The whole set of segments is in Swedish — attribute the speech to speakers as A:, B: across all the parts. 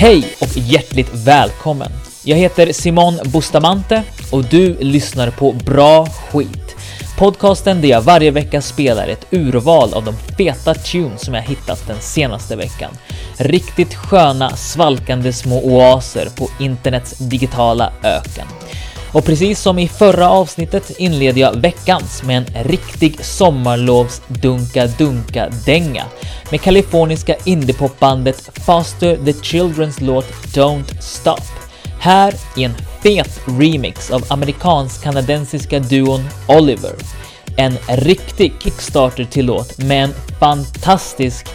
A: Hej och hjärtligt välkommen! Jag heter Simon Bustamante och du lyssnar på Bra Skit. Podcasten där jag varje vecka spelar ett urval av de feta tunes som jag hittat den senaste veckan. Riktigt sköna, svalkande små oaser på internets digitala öken. Och precis som i förra avsnittet inleder jag veckans med en riktig sommarlovs dunka-dunka-dänga med kaliforniska indiepopbandet Faster the Children's låt Don't Stop. Här i en fet remix av amerikansk-kanadensiska duon Oliver. En riktig kickstarter till låt med en fantastisk,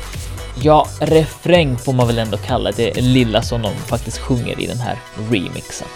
A: ja, refräng får man väl ändå kalla det lilla som de faktiskt sjunger i den här remixen.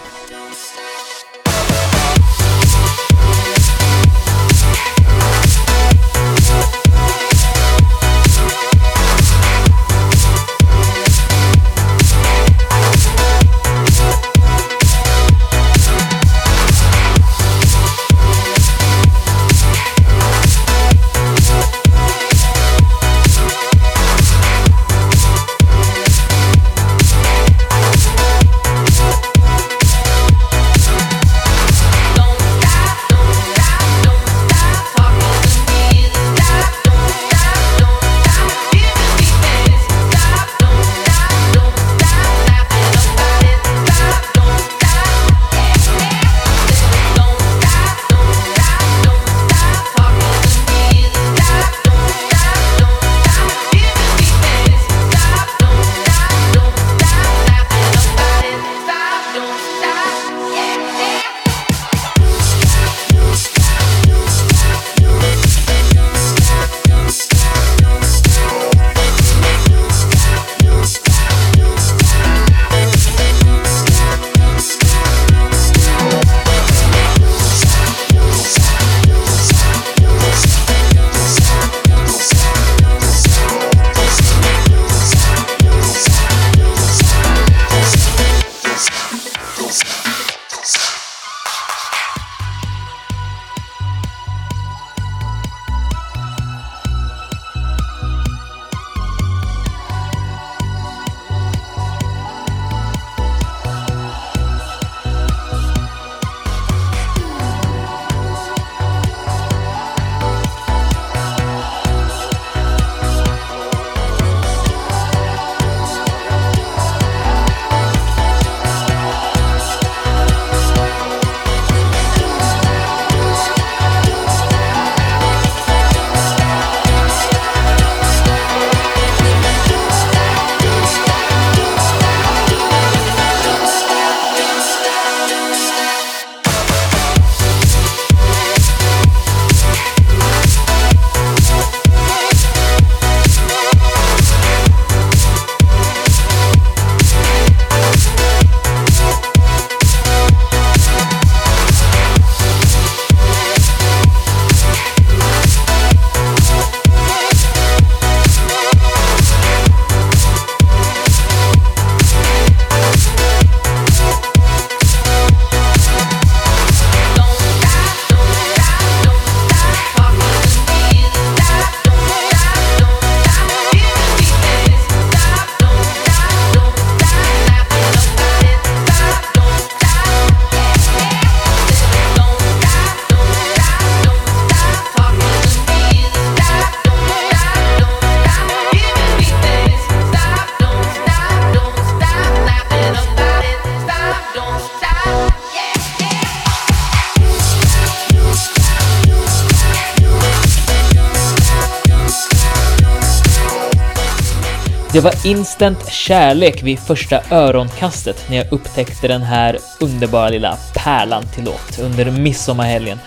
A: Det var instant kärlek vid första öronkastet när jag upptäckte den här underbara lilla pärlan till låt under midsommarhelgen.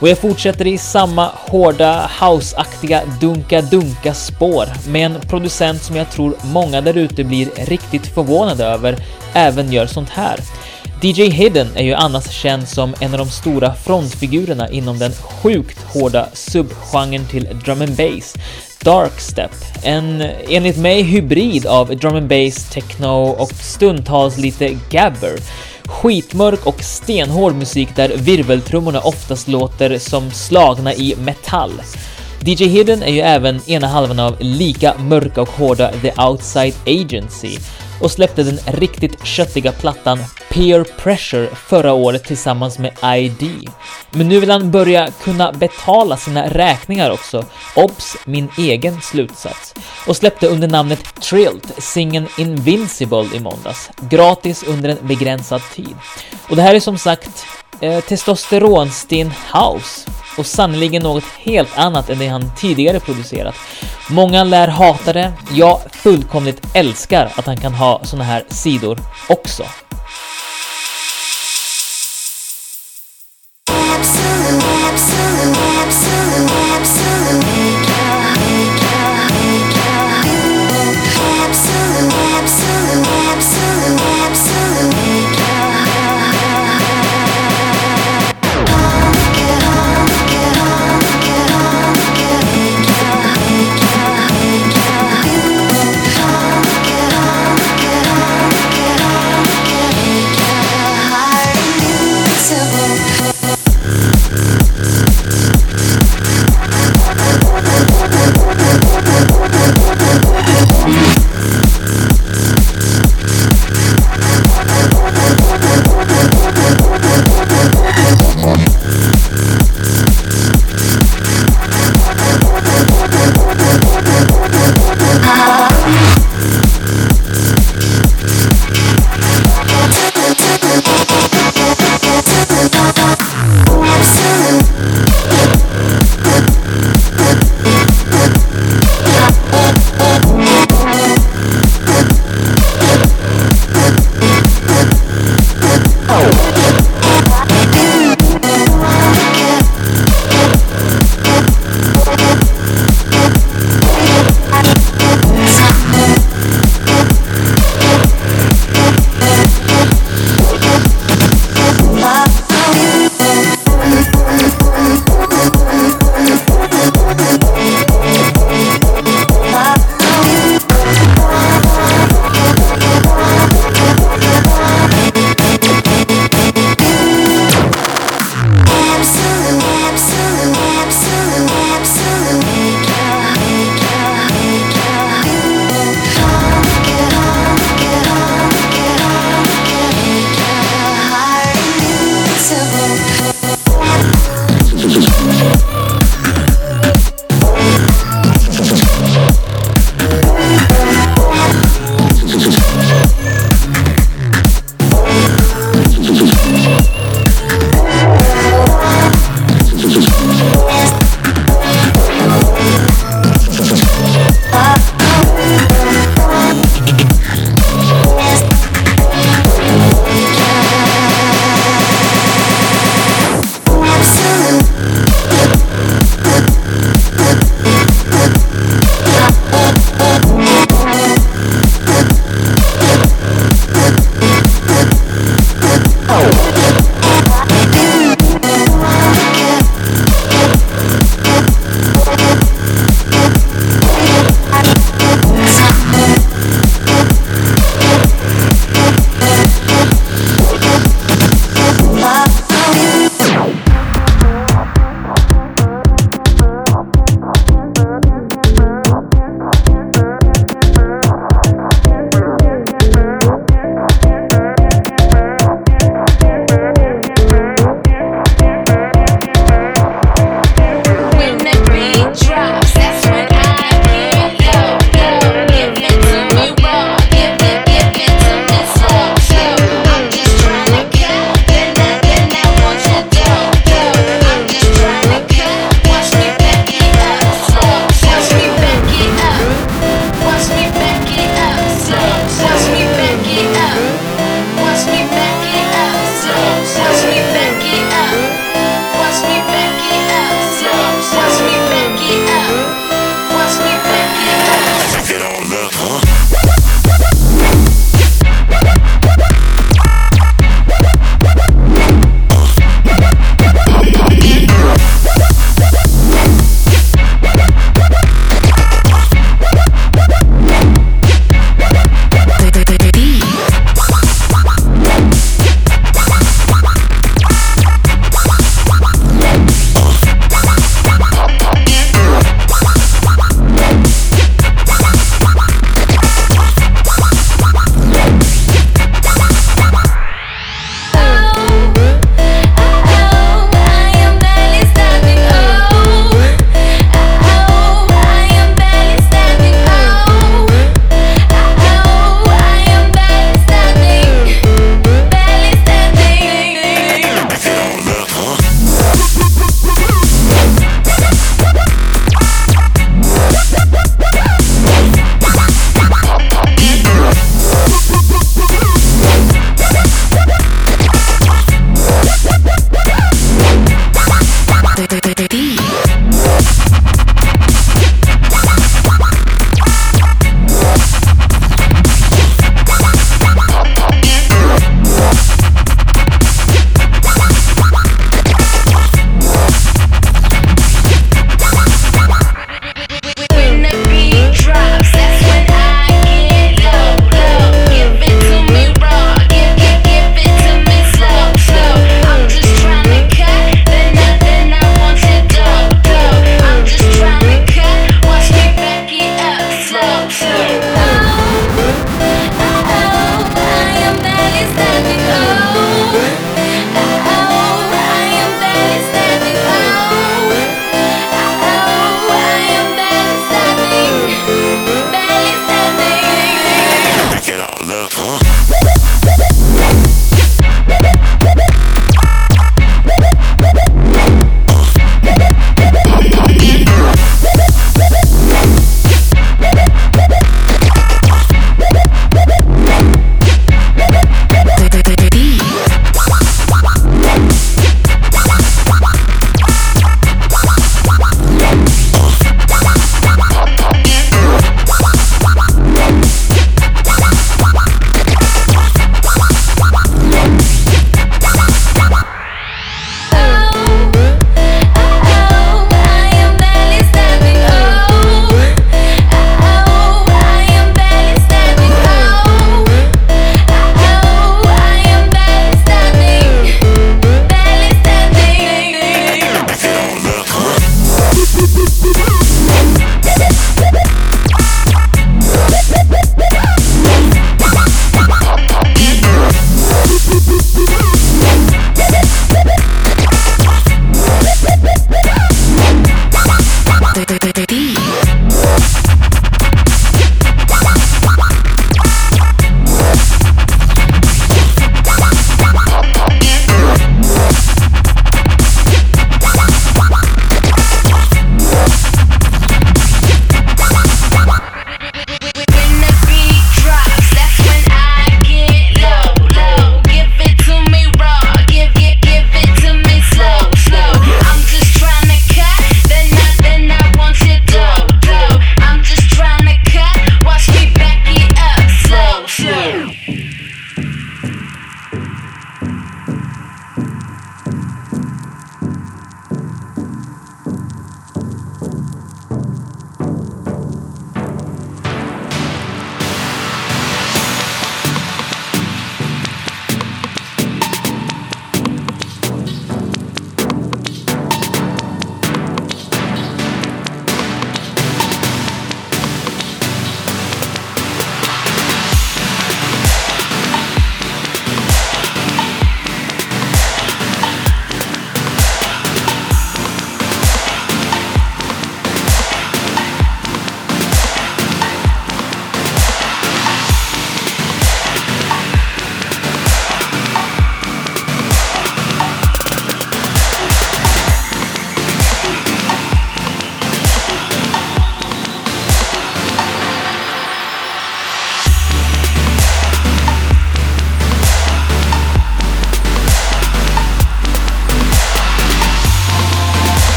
A: Och jag fortsätter i samma hårda houseaktiga dunka-dunka spår med en producent som jag tror många där ute blir riktigt förvånade över även gör sånt här. DJ Hidden är ju annars känd som en av de stora frontfigurerna inom den sjukt hårda subgenren till drum and bass, Darkstep. En enligt mig hybrid av drum and bass, techno och stundtals lite gabber. Skitmörk och stenhård musik där virveltrummorna oftast låter som slagna i metall. DJ Hidden är ju även ena halvan av lika mörka och hårda The Outside Agency och släppte den riktigt köttiga plattan Peer Pressure förra året tillsammans med ID. Men nu vill han börja kunna betala sina räkningar också. Obs! Min egen slutsats. Och släppte under namnet Trilt singeln Invincible i måndags. Gratis under en begränsad tid. Och det här är som sagt eh, testosteronsten house och sannoliken något helt annat än det han tidigare producerat. Många lär hata det, jag fullkomligt älskar att han kan ha såna här sidor också.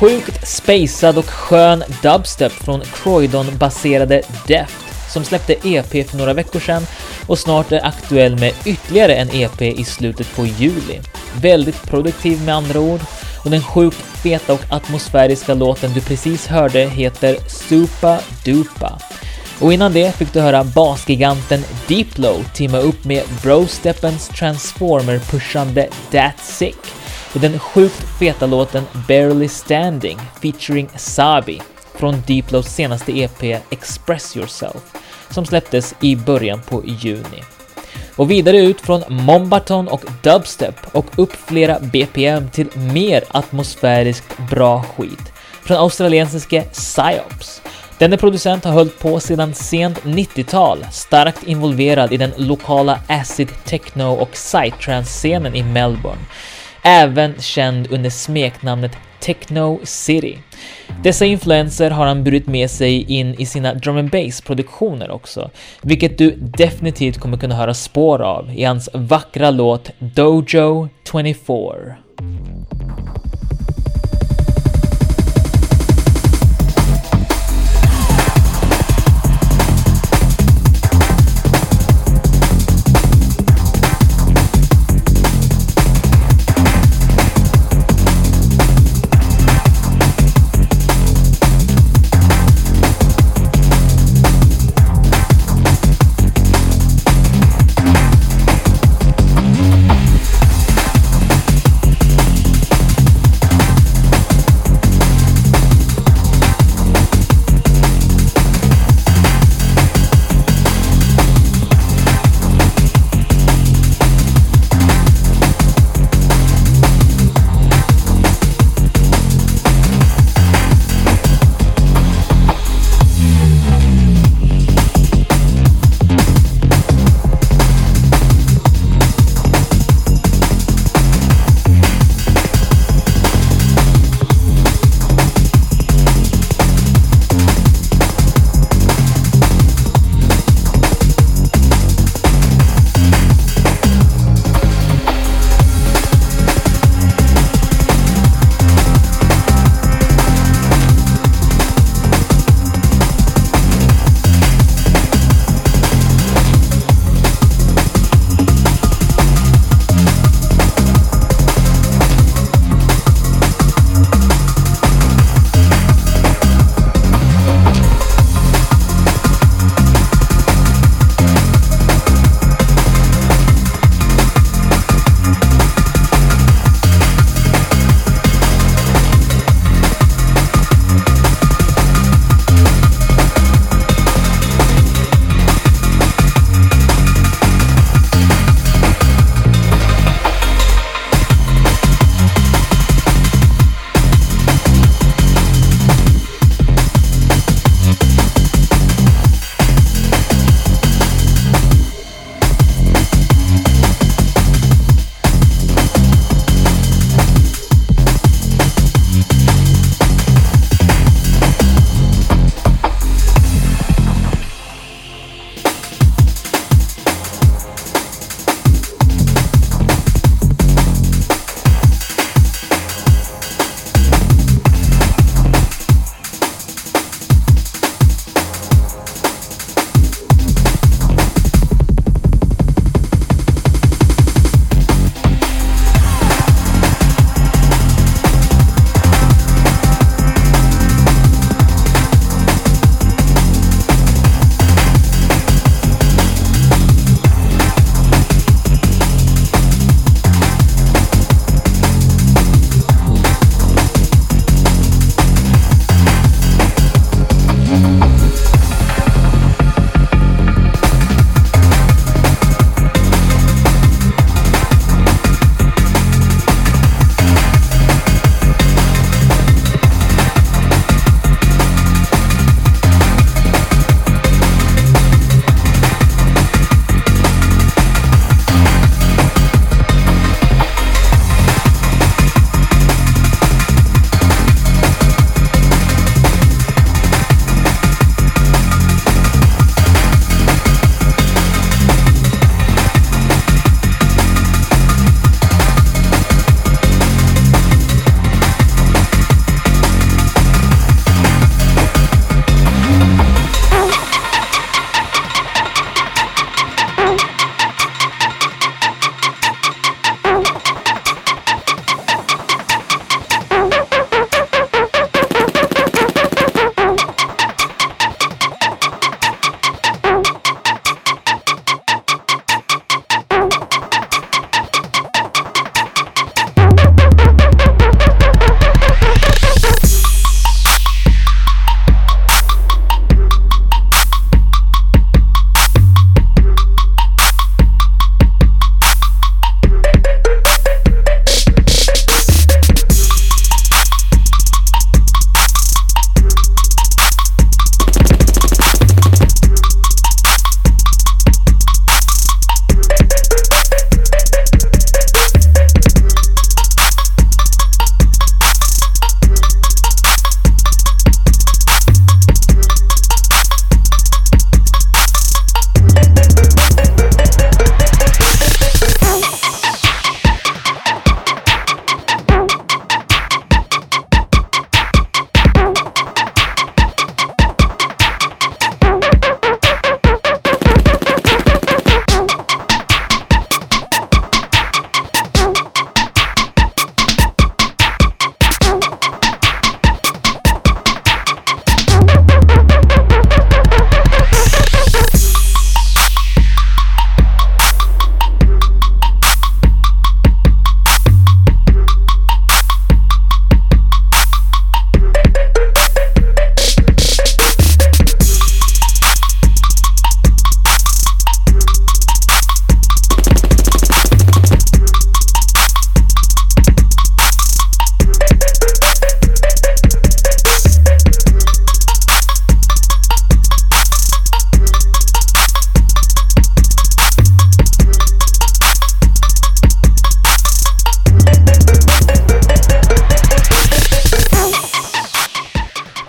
A: Sjukt spacad och skön dubstep från Croydon-baserade Deft som släppte EP för några veckor sedan och snart är aktuell med ytterligare en EP i slutet på juli. Väldigt produktiv med andra ord och den sjukt feta och atmosfäriska låten du precis hörde heter Supa Dupa. Och innan det fick du höra basgiganten Deeplow teama upp med Brosteppens Transformer-pushande That Sick och den sjukt feta låten Barely Standing featuring Sabi från Diplos senaste EP Express Yourself som släpptes i början på juni. Och vidare ut från Mombaton och Dubstep och upp flera BPM till mer atmosfäriskt bra skit från australiensiske Psyops. Denne producent har hållit på sedan sent 90-tal, starkt involverad i den lokala acid techno och psytrance-scenen i Melbourne även känd under smeknamnet Techno City. Dessa influenser har han burit med sig in i sina drum and bass produktioner också, vilket du definitivt kommer kunna höra spår av i hans vackra låt Dojo 24.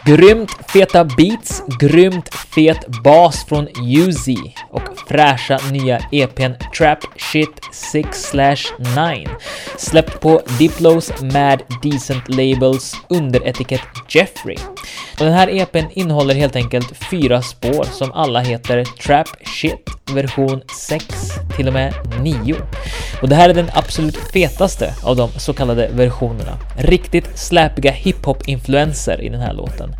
A: Grymt feta beats, grymt fet bas från UZ och fräscha nya EPn Trap Shit 6 9 släppt på Diplos Mad Decent Labels under etikett Jeffrey. Och den här EPn innehåller helt enkelt fyra spår som alla heter Trap Shit version 6 till och med 9. Och det här är den absolut fetaste av de så kallade versionerna. Riktigt släpiga hiphop-influenser i den här låten.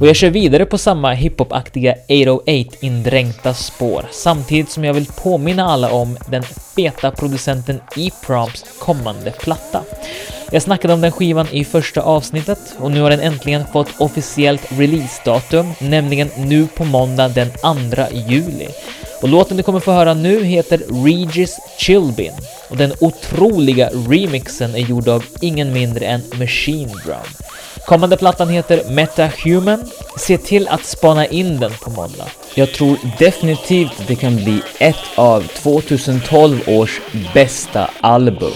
A: Och jag kör vidare på samma hiphop-aktiga 808-indränkta spår samtidigt som jag vill påminna alla om den feta producenten E-Proms kommande platta. Jag snackade om den skivan i första avsnittet och nu har den äntligen fått officiellt releasedatum, nämligen nu på måndag den 2 juli. Och låten du kommer få höra nu heter Regis Chilbin och den otroliga remixen är gjord av ingen mindre än Machine Drum. Kommande plattan heter Metahuman. Se till att spana in den på måndag.
B: Jag tror definitivt det kan bli ett av 2012 års bästa album.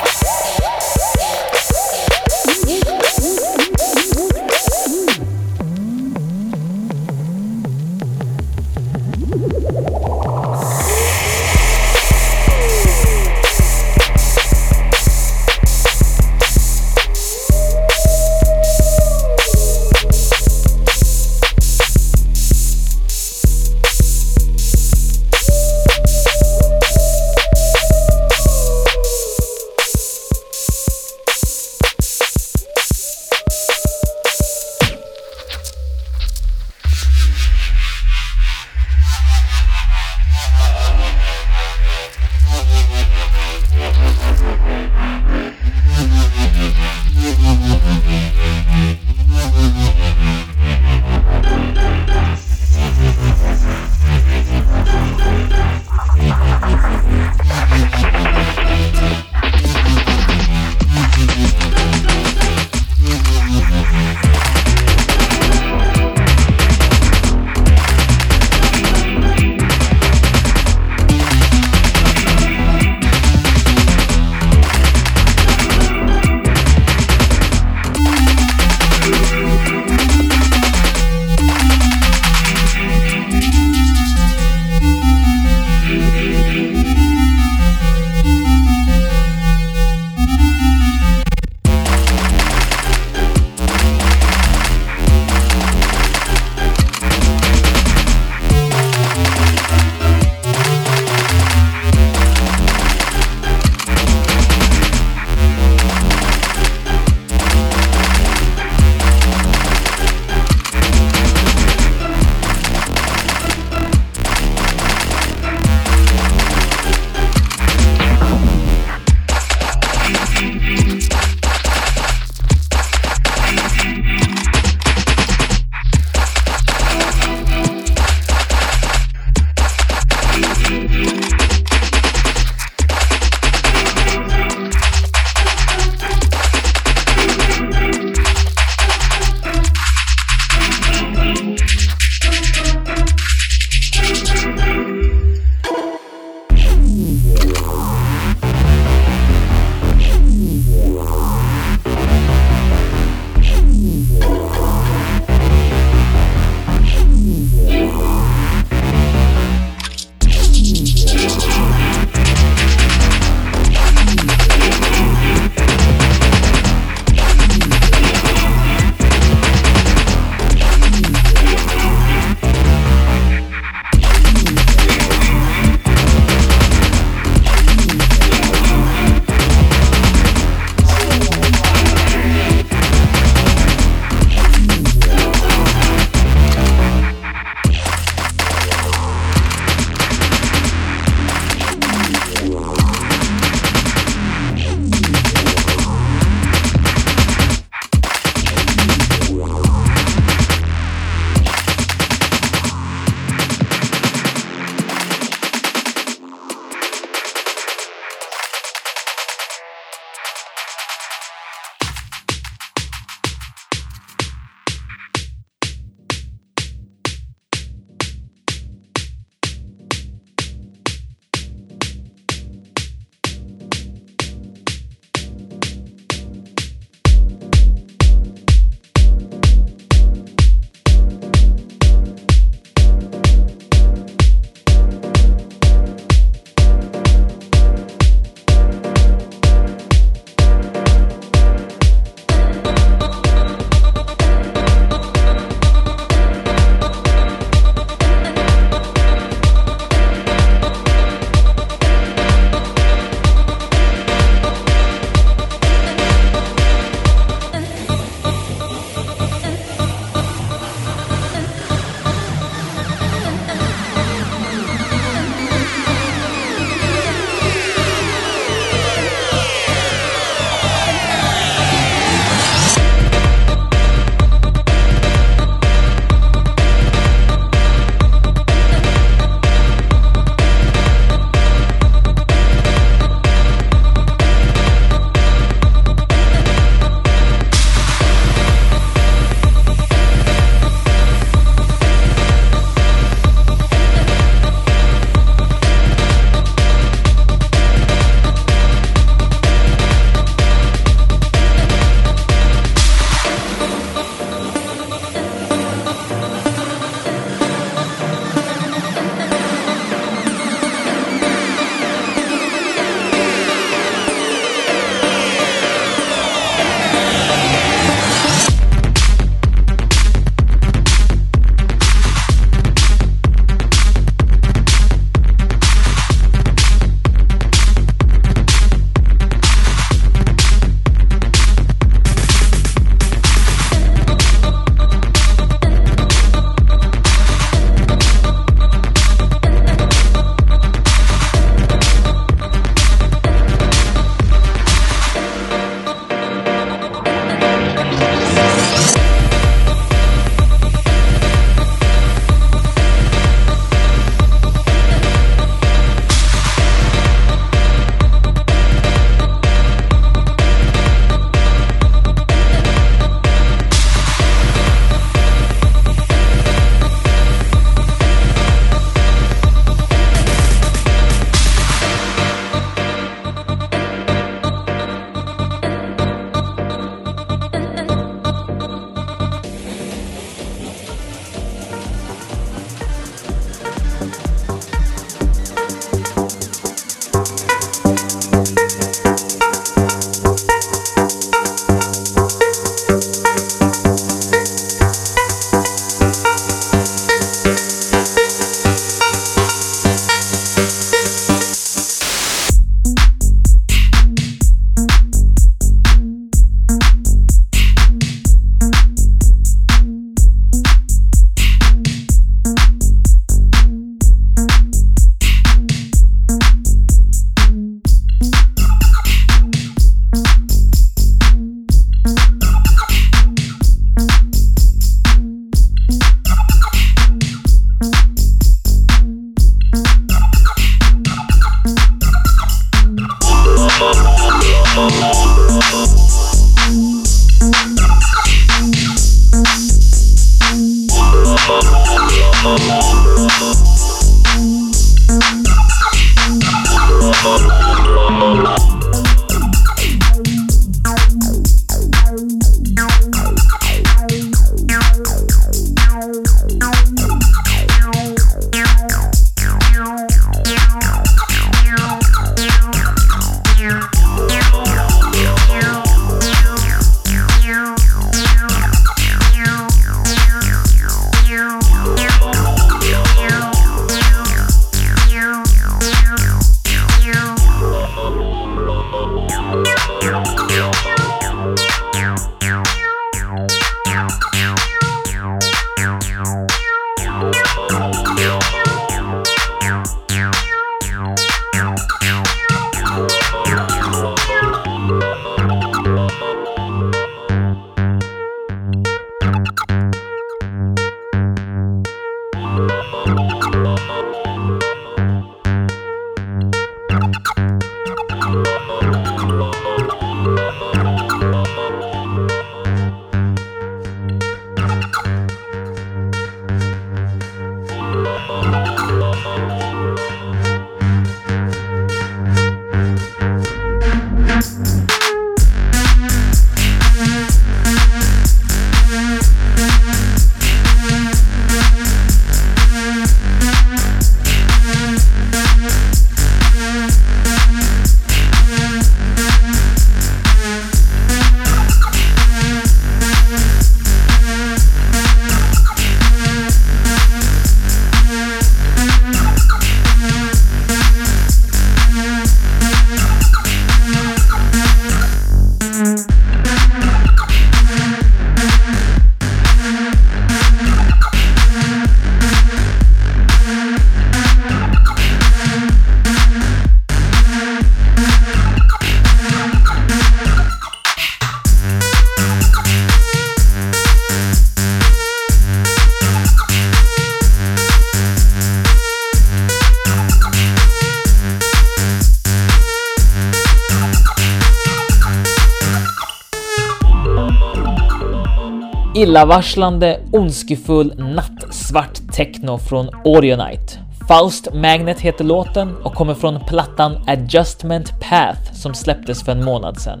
A: Illavarslande, ondskefull, nattsvart techno från Audionite. Faust Magnet heter låten och kommer från plattan Adjustment Path som släpptes för en månad sedan.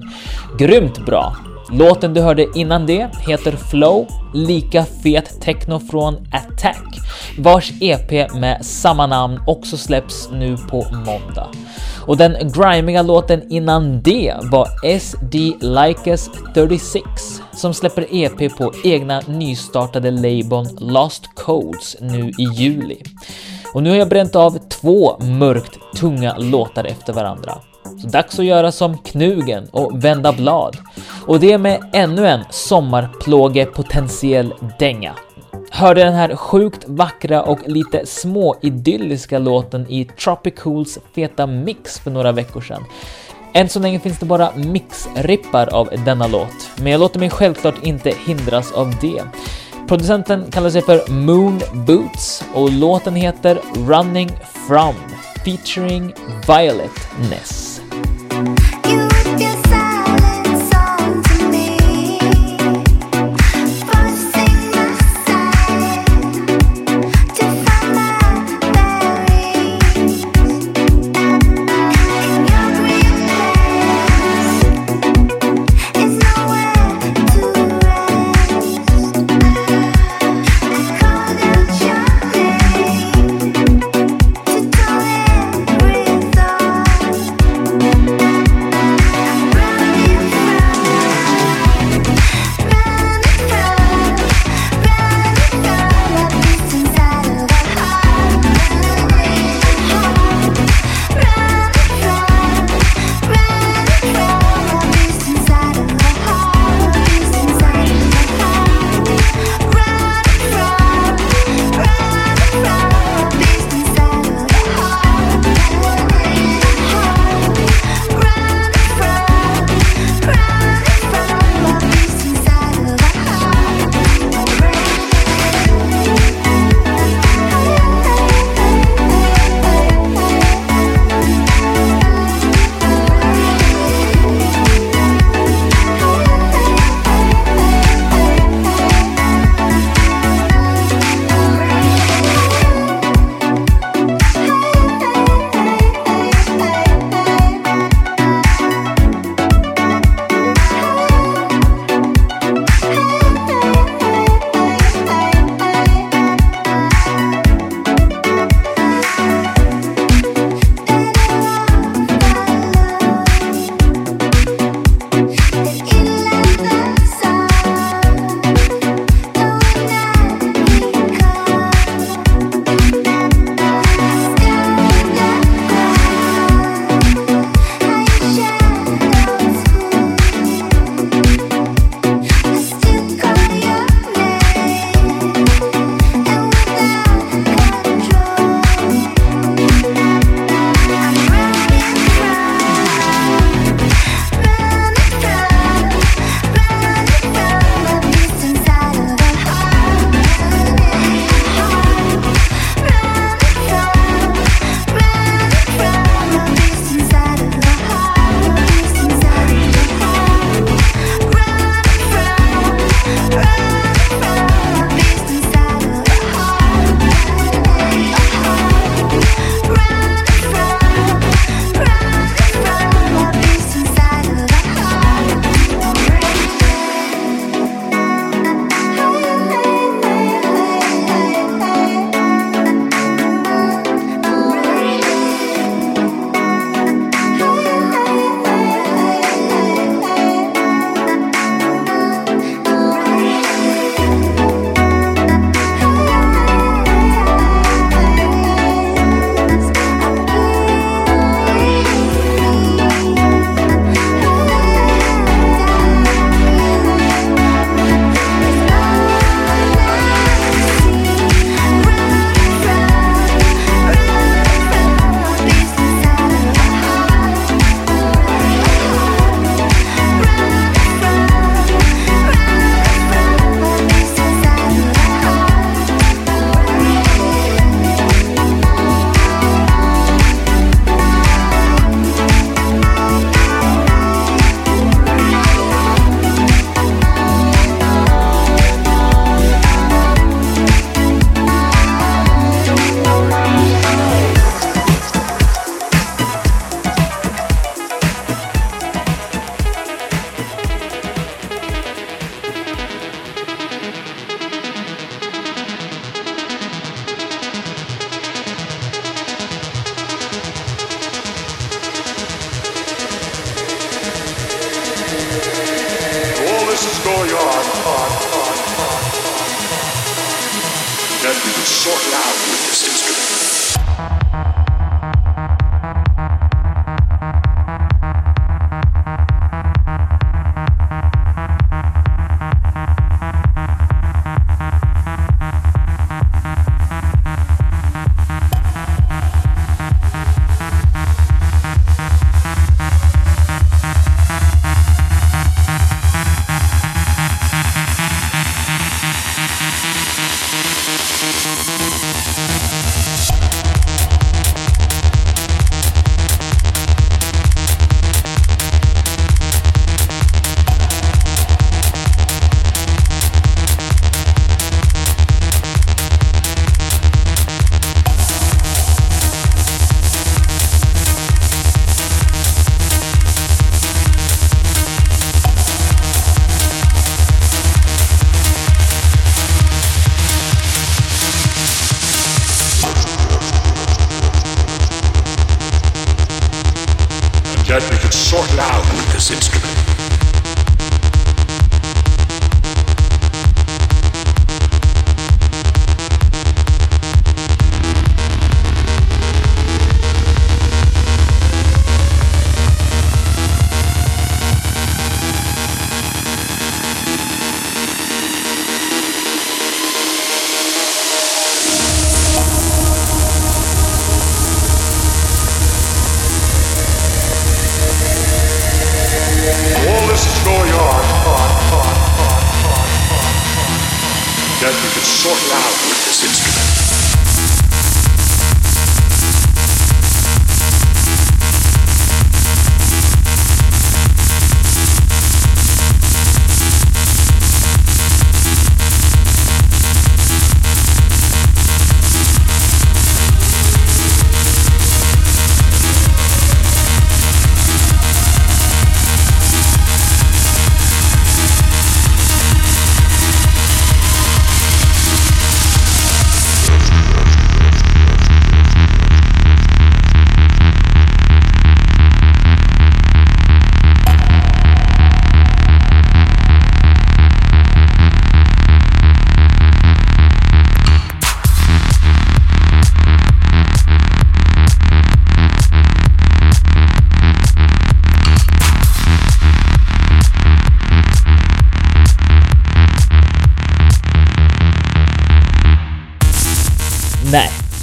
A: Grymt bra! Låten du hörde innan det heter Flow, lika fet techno från Attack, vars EP med samma namn också släpps nu på måndag. Och den grimiga låten innan det var SD Likes 36 som släpper EP på egna nystartade labeln Lost Codes nu i juli. Och nu har jag bränt av två mörkt tunga låtar efter varandra. Dags att göra som Knugen och vända blad. Och det med ännu en sommarplågepotentiell dänga. Hörde den här sjukt vackra och lite småidylliska låten i Tropicools feta mix för några veckor sedan. Än så länge finns det bara mixrippar av denna låt, men jag låter mig självklart inte hindras av det. Producenten kallar sig för Moon Boots och låten heter Running From featuring Violet Ness.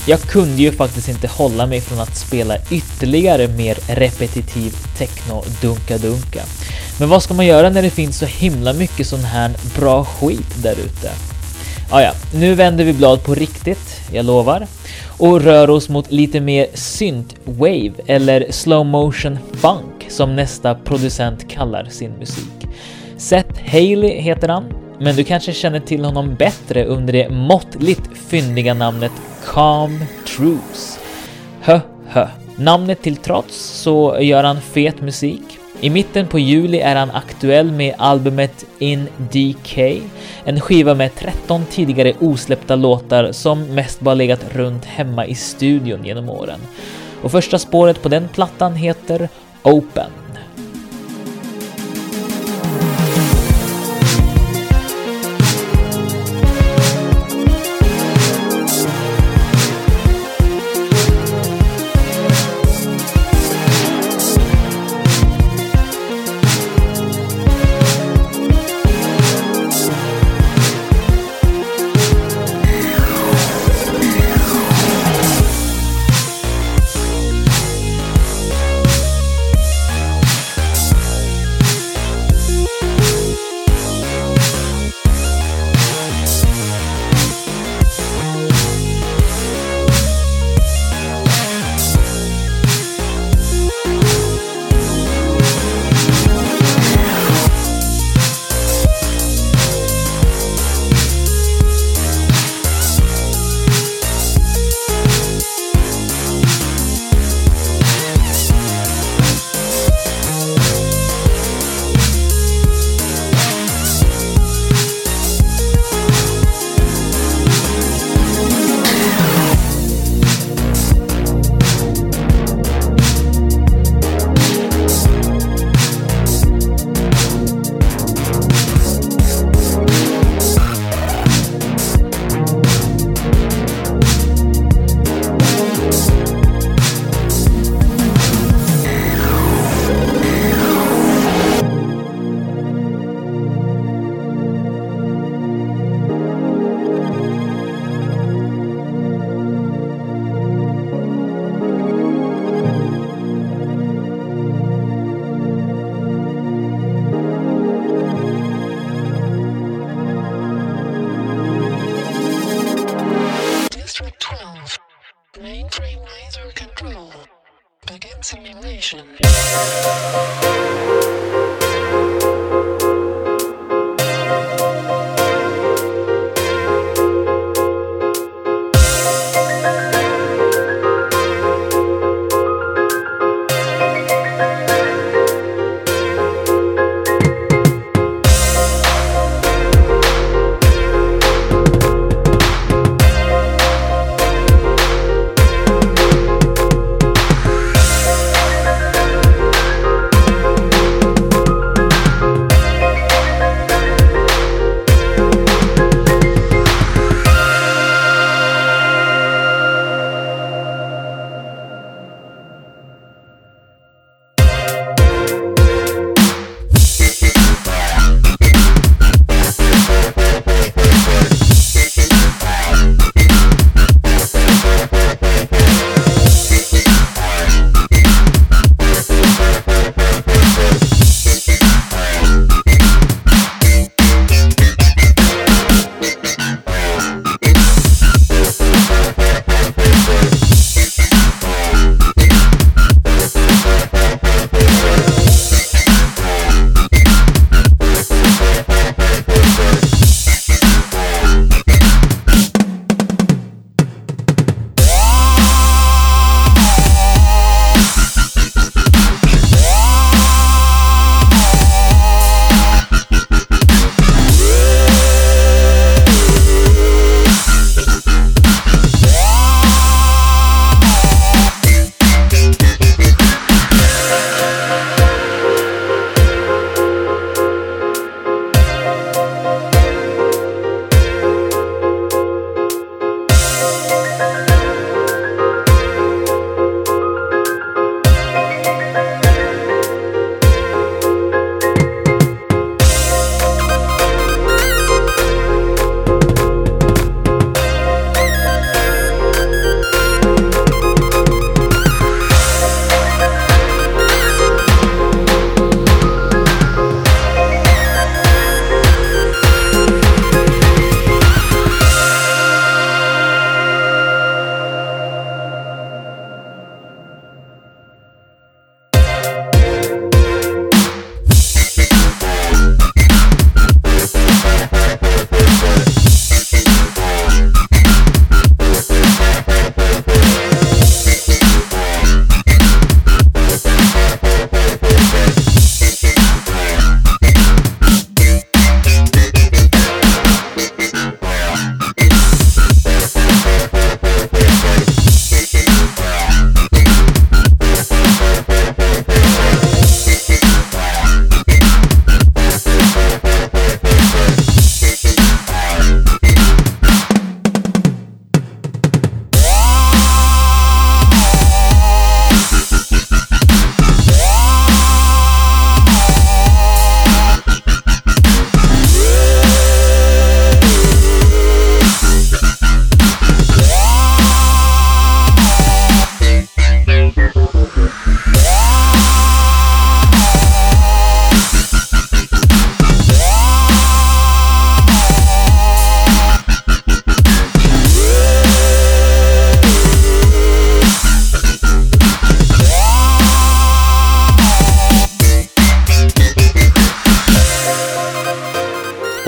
A: Jag kunde ju faktiskt inte hålla mig från att spela ytterligare mer repetitiv techno-dunka-dunka. Men vad ska man göra när det finns så himla mycket sån här bra skit där ute? Ah, ja, nu vänder vi blad på riktigt, jag lovar, och rör oss mot lite mer synt-wave eller slow motion funk som nästa producent kallar sin musik. Seth Haley heter han, men du kanske känner till honom bättre under det måttligt fyndiga namnet Calm Truce. Hö, hö. Namnet till trots så gör han fet musik. I mitten på juli är han aktuell med albumet In DK, en skiva med 13 tidigare osläppta låtar som mest bara legat runt hemma i studion genom åren. Och första spåret på den plattan heter Open.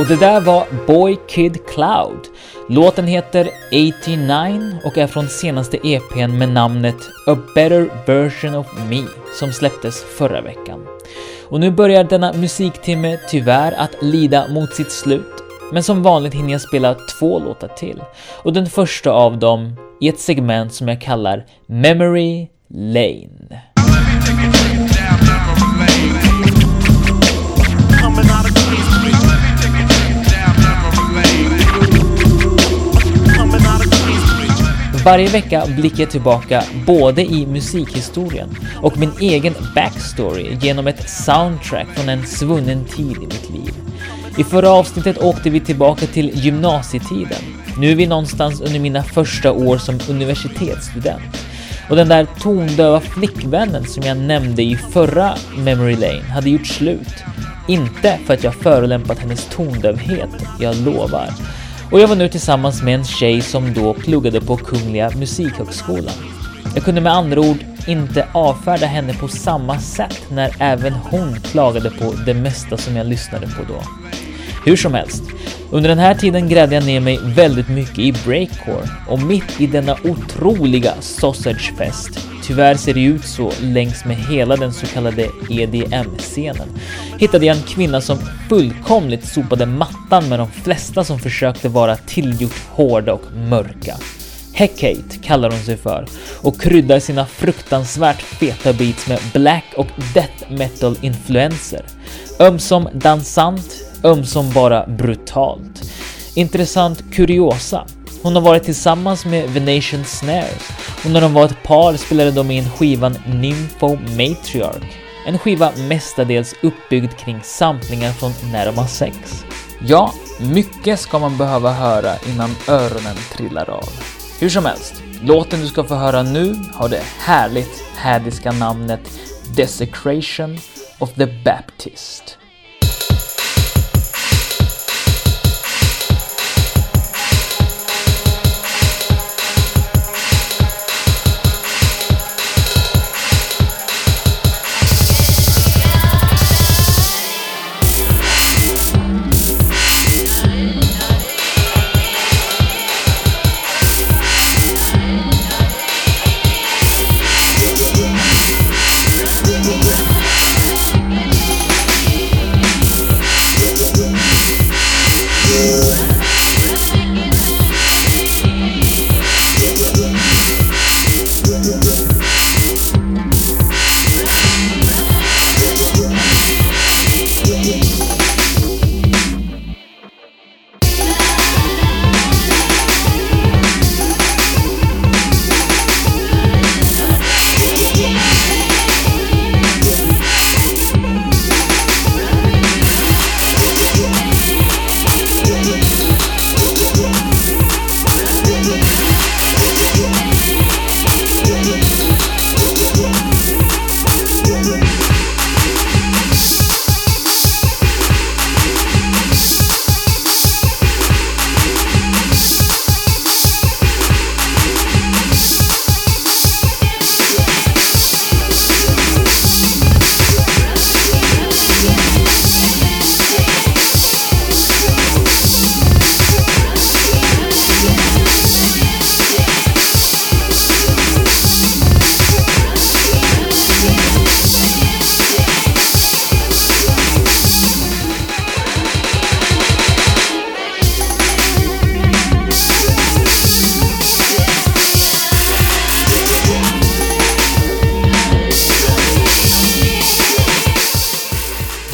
A: Och det där var Boy Kid Cloud. Låten heter 89 och är från senaste EPn med namnet A Better Version of Me som släpptes förra veckan. Och nu börjar denna musiktimme tyvärr att lida mot sitt slut. Men som vanligt hinner jag spela två låtar till. Och den första av dem i ett segment som jag kallar Memory Lane. Varje vecka blickar jag tillbaka både i musikhistorien och min egen backstory genom ett soundtrack från en svunnen tid i mitt liv. I förra avsnittet åkte vi tillbaka till gymnasietiden. Nu är vi någonstans under mina första år som universitetsstudent. Och den där tondöva flickvännen som jag nämnde i förra Memory Lane hade gjort slut. Inte för att jag förolämpat hennes tondövhet, jag lovar. Och jag var nu tillsammans med en tjej som då pluggade på Kungliga Musikhögskolan. Jag kunde med andra ord inte avfärda henne på samma sätt när även hon klagade på det mesta som jag lyssnade på då. Hur som helst, under den här tiden grävde jag ner mig väldigt mycket i breakcore och mitt i denna otroliga sausagefest, tyvärr ser det ut så längs med hela den så kallade EDM-scenen, hittade jag en kvinna som fullkomligt sopade mattan med de flesta som försökte vara tillgjort hårda och mörka. Hecate kallar hon sig för och kryddar sina fruktansvärt feta beats med black och death metal influenser. Ömsom dansant, ömsom bara brutalt. Intressant kuriosa. Hon har varit tillsammans med Venation Snares och när de var ett par spelade de in skivan Nympho Matriarch. En skiva mestadels uppbyggd kring samplingar från när de har sex. Ja, mycket ska man behöva höra innan öronen trillar av. Hur som helst, låten du ska få höra nu har det härligt hädiska namnet Desecration of the Baptist.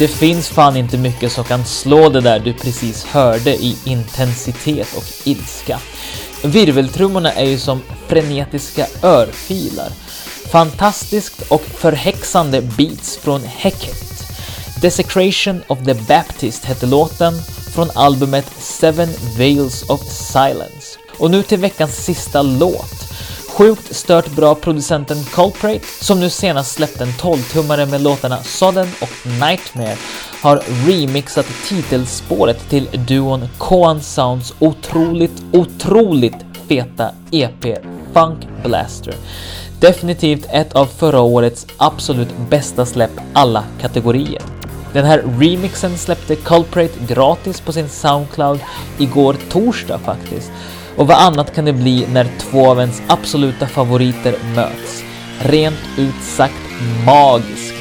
A: Det finns fan inte mycket som kan slå det där du precis hörde i intensitet och ilska. Virveltrummorna är ju som frenetiska örfilar. Fantastiskt och förhäxande beats från Hecket. Desecration of the Baptist hette låten från albumet Seven Veils of Silence. Och nu till veckans sista låt. Sjukt stört bra producenten Culprate, som nu senast släppt en 12-tummare med låtarna Sodden och Nightmare, har remixat titelspåret till duon Koan Sounds otroligt, otroligt feta EP Funk Blaster. Definitivt ett av förra årets absolut bästa släpp alla kategorier. Den här remixen släppte Culprate gratis på sin Soundcloud igår torsdag faktiskt. Och vad annat kan det bli när två av ens absoluta favoriter möts? Rent ut sagt magiskt.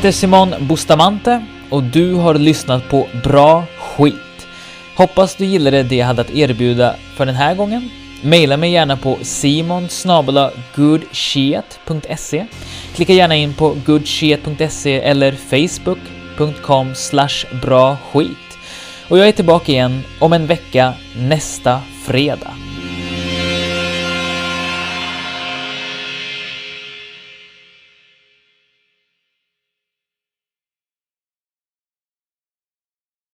A: Heter Simon Bustamante och du har lyssnat på Bra skit. Hoppas du gillade det jag hade att erbjuda för den här gången. Maila mig gärna på simon Klicka gärna in på goodshit.se eller facebook.com bra skit. Och jag är tillbaka igen om en vecka nästa fredag.